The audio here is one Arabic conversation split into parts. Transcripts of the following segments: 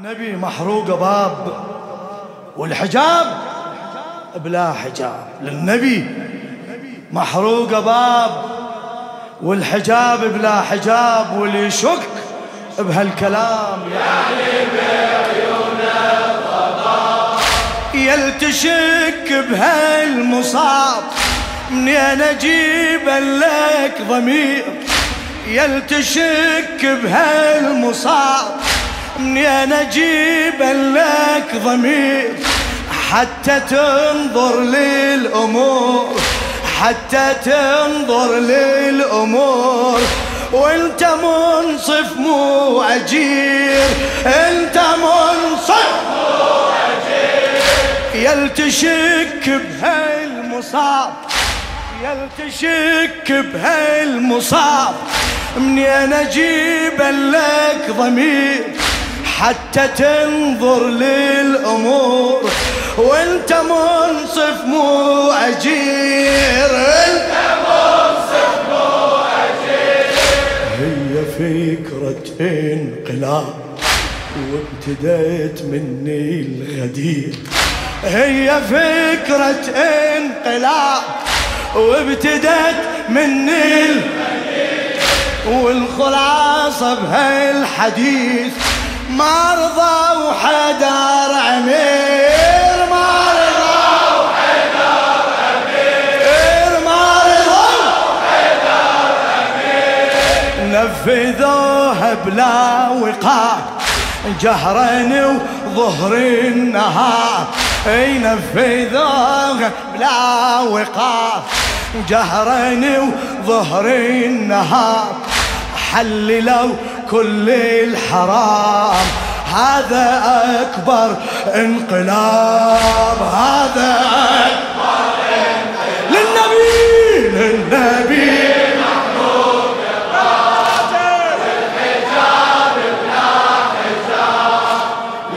النبي محروق باب والحجاب بلا حجاب. للنبي محروق باب والحجاب بلا حجاب واللي يشك بهالكلام يعني بعيونه يلتشك بهالمصاب منين أجيب لك ضمير؟ يلتشك بهالمصاب. منين أجيب لك ضمير حتى تنظر للأمور حتى تنظر للأمور. وأنت منصف مو أجير أنت منصف مو أجير. يلتشك بهالمصاب يلتشك بهالمصاب منين أجيب لك ضمير حتى تنظر للأمور وانت منصف مو أجير انت منصف مو أجير هي فكرة انقلاب وابتديت مني الغدير. هي فكرة انقلاب وابتدت مني الغدير. والخلاصة بهالحديث ما رضى وحدار عمير ما رضى وحدار عمير ما رضى وحدار عمير. نفذوها بلا وقار جهرا وظهر النهار أي نفذوها بلا وقار جهرا وظهر النهار حللوا كل الحرام. هذا أكبر انقلاب. هذا أكبر انقلاب. للنبي للنبي.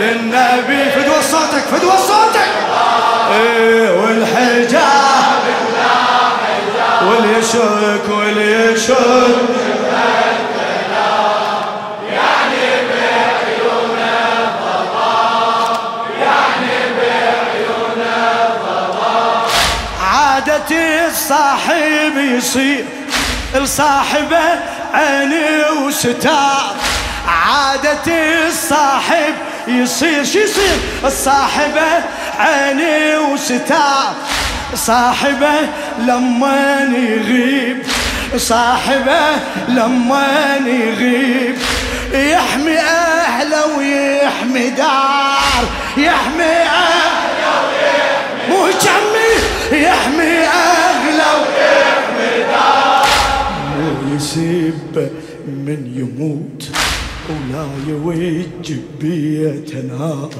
للنبي فدوى صوتك فدوى صوتك. إيه والحجاب واليشك واليشك الصاحب يصير لصاحبه عيني وستار. عادة الصاحب يصير شو يصير؟ الصاحبه عيني وستار. صاحبه لما يغيب صاحبه لما يغيب. يحمي أهله ويحمي دار يحمي اهله من يموت ولا يوج بيت نار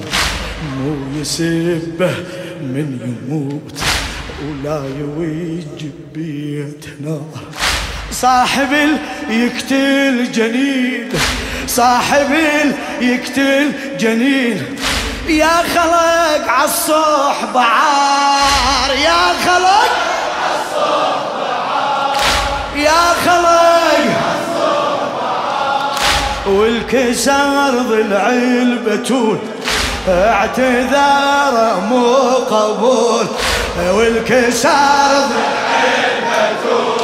مو يسبه من يموت ولا يوج بيت نار صاحب يقتل جنين صاحب يقتل جنين. يا خلق عالصحب عار يا خلق عالصحب عار يا خلق. والكسر ضلع البتول اعتذار مو قبول. والكسر ضلع البتول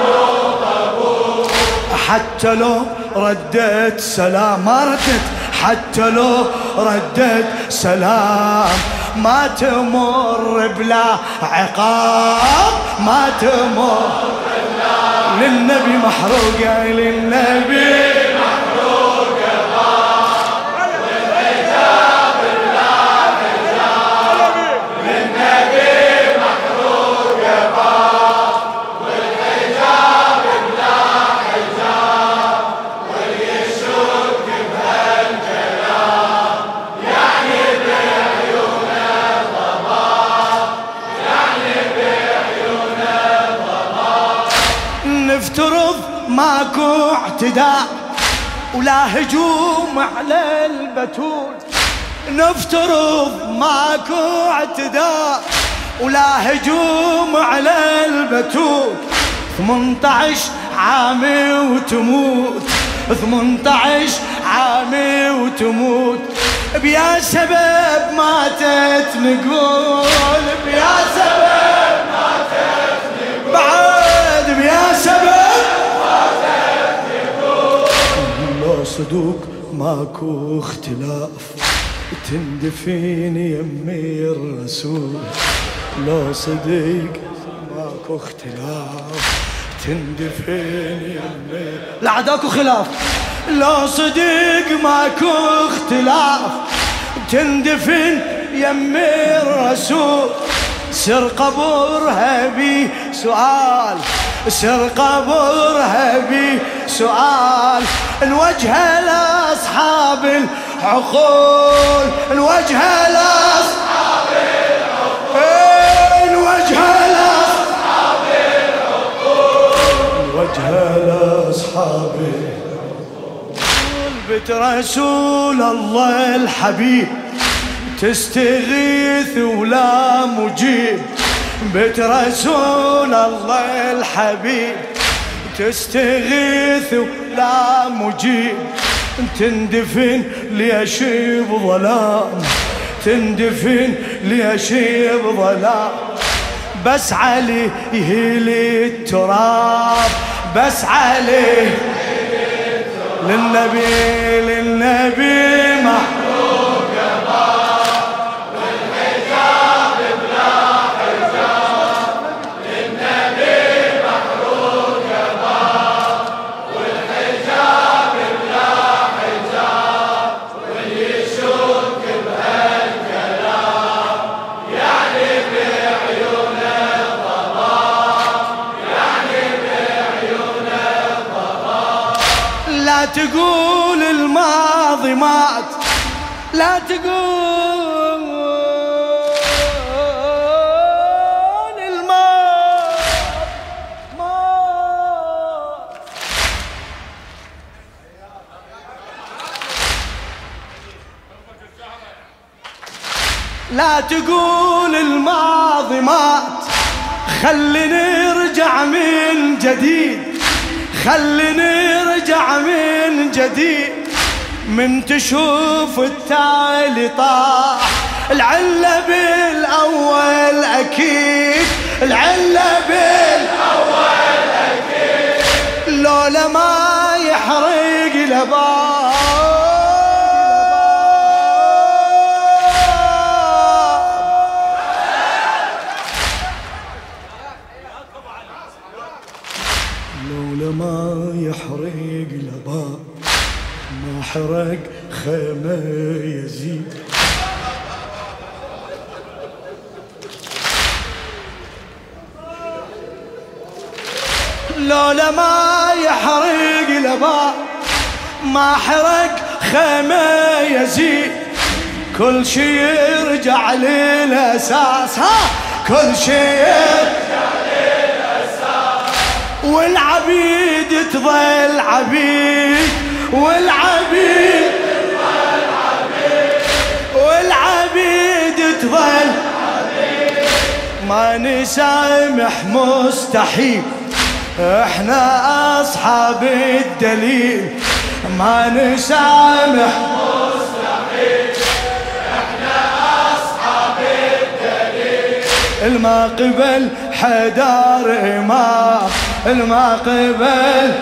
مو قبول. حتى لو ردت سلام ما ردت. حتى لو ردت سلام. ما تمر بلا عقاب ما تمر للنبي محروقة للنبي. اعتداء ولا هجوم على البتول. نفترض ماكو اعتداء ولا هجوم على البتول. 18 عامي وتموت 18 عامي وتموت. بيا سبب ماتت نقول بيا سبب ماتت نقول بعد بيا سبب لو صدوق ماكو اختلاف. تندفين يمي الرسول. لو صديق ماكو اختلاف. تندفن يمي لا عداكو خلاف. لو صديق ماكو اختلاف. تندفن يمي الرسول. سر قبرها بي سؤال. سر قبرها بي سؤال. الوجه لأصحاب العقول الوجه لأصحاب العقول الوجه لأصحاب العقول. الوجه لأصحاب بيت رسول الله الحبيب تستغيث ولا مجيب. بيت رسول الله الحبيب. تستغيث ولا مجيب تندفن ليش بظلام تندفن ليش بظلام بس علي يهيلي التراب بس علي للنبي للنبي محمد تقول الماضي مات. لا تقول الماضي مات. لا تقول الماضي مات. خلي نرجع من جديد. خلني ارجع من جديد من تشوف التالي طاح. العلة بالأول أكيد العلة بالأول أكيد. لولا ما يحرق لباب حرق خيمة يزيد. لولا ما يحرق لباب ما حرق خيمة يزيد. كل شي يرجع للأساس ها؟ كل شي يرجع والعبيد تظل عبيد. والعبيد والعبيد تظل. ما نسامح مستحيل. إحنا أصحاب الدليل. ما نسامح مستحيل إحنا اصحاب الدليل الما قبل حدار إمام. الما قبل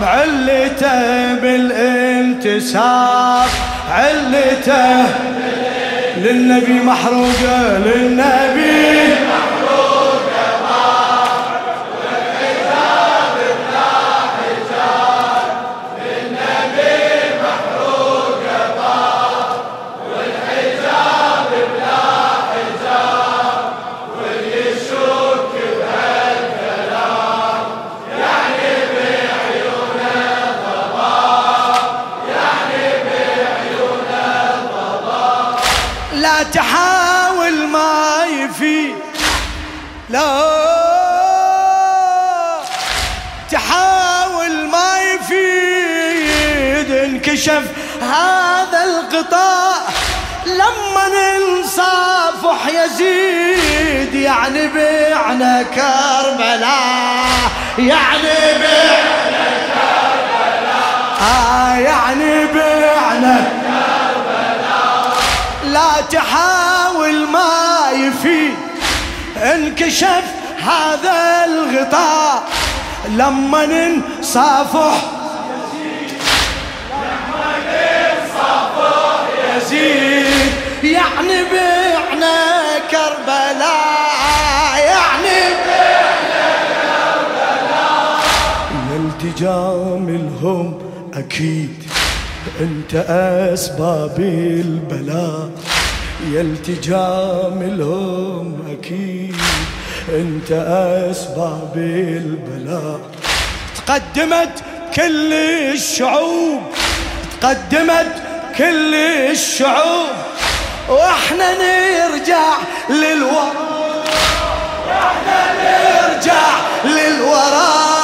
معلته بالانتساب علته للنبي محروقه للنبي هذا القطاع لما ننصافح يزيد يعني بعنا كربلاء يعني بعنا كربلاء. آه يعني بعنا كربلاء لا تحاول ما يفيد انكشف هذا الغطاء. لما ننصافح يعني بعنا كربلاء يعني بعنا كربلاء. يا الهم أكيد أنت أسباب البلاء. يا التجام الهم أكيد أنت أسباب البلاء. تقدمت كل الشعوب تقدمت كل الشعوب. وإحنا نرجع للوراء وإحنا نرجع للوراء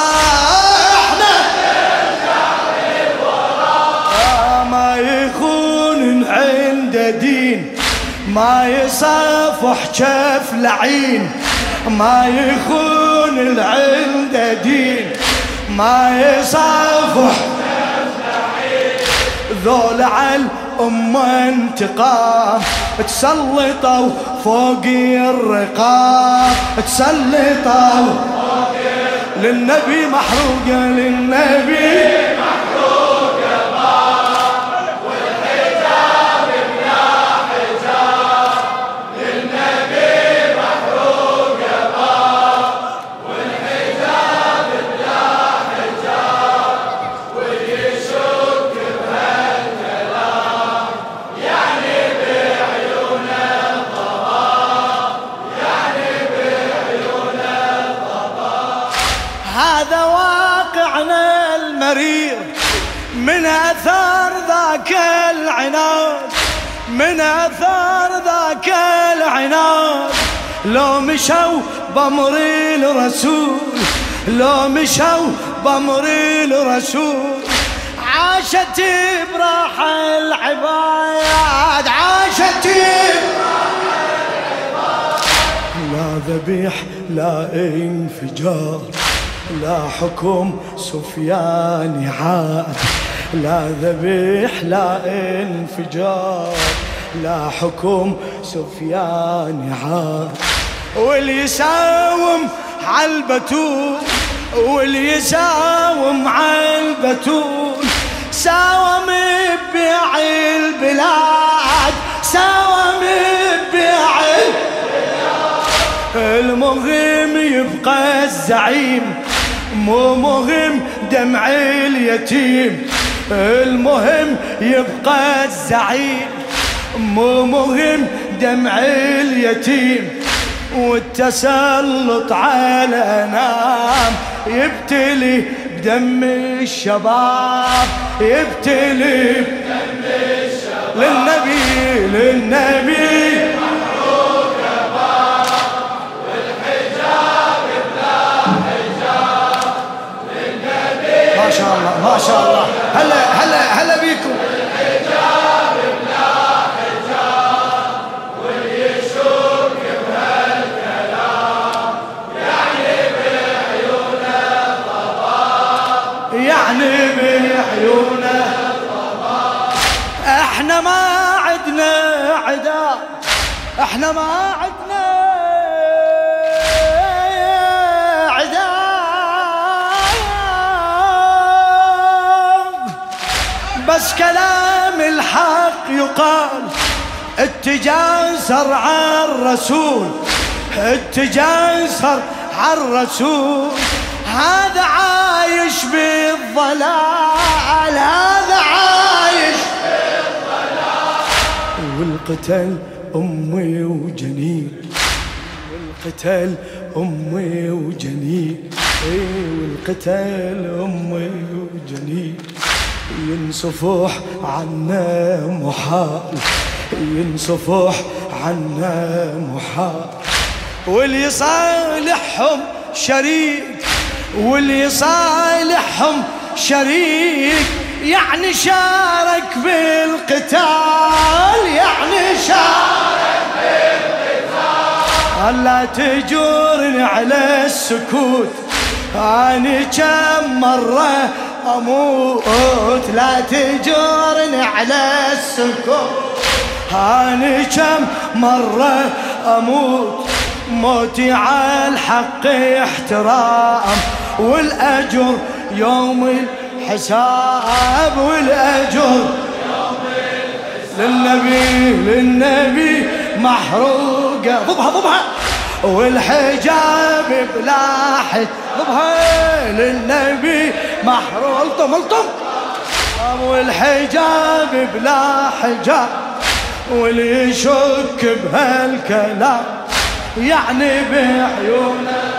إحنا نرجع للوراء ما يخون عند دين ما يصافح شف لعين. ما يخون عند دين ما يصافح ذول على الأمة انتقام تسلطوا فوق الرقاب تسلطوا للنبي محروقة للنبي من أثار ذاك العناد من أثار ذاك العناد. لو مشوا بأمر الرسول لو مشوا بأمر الرسول. عاشت براحة العباد عاشت لا ذبيح لا إنفجار. لا حكم سفيان عاد لا ذبيح لا انفجار لا حكم سفيان عاد. واللي يساوم عالبتول واللي يساوم عالبتول ساوم ببيع البلاد ساوم ببيع المهم يبقى الزعيم مو مهم دمع اليتيم. المهم يبقى الزعيم. مو مهم دمع اليتيم. والتسلط على نام يبتلي بدم الشباب. يبتلي بدم الشباب. للنبي للنبي. شاء الله. هلا هلا هلا بيكم. يعني إحنا ما عدنا عدا. إحنا ما عدنا بس كلام الحق يقال. التجاسر على الرسول. التجاسر على الرسول. هذا عايش بالضلال. هذا عايش بالضلال. والقتل أمي وجنين. والقتل أمي وجنين. والقتل أمي وجنين. ينصفح عنا محال ينصفح عنا محال واللي صالحهم شريك واللي صالحهم شريك. يعني شارك بالقتال يعني شارك بالقتال. لا تجورني على السكوت. أنا كم مرة أموت لا تجورني على السكوت أنا كم مرة أموت؟ موتي على الحق احترام. والأجر يوم الحساب والأجر للنبي للنبي محروقة ضبها ضبها. والحجاب بلاحت ضبها للنبي محروق الطم الطم والحجاب بلا حجاب واللي يشك بهالكلام يعني بعيونه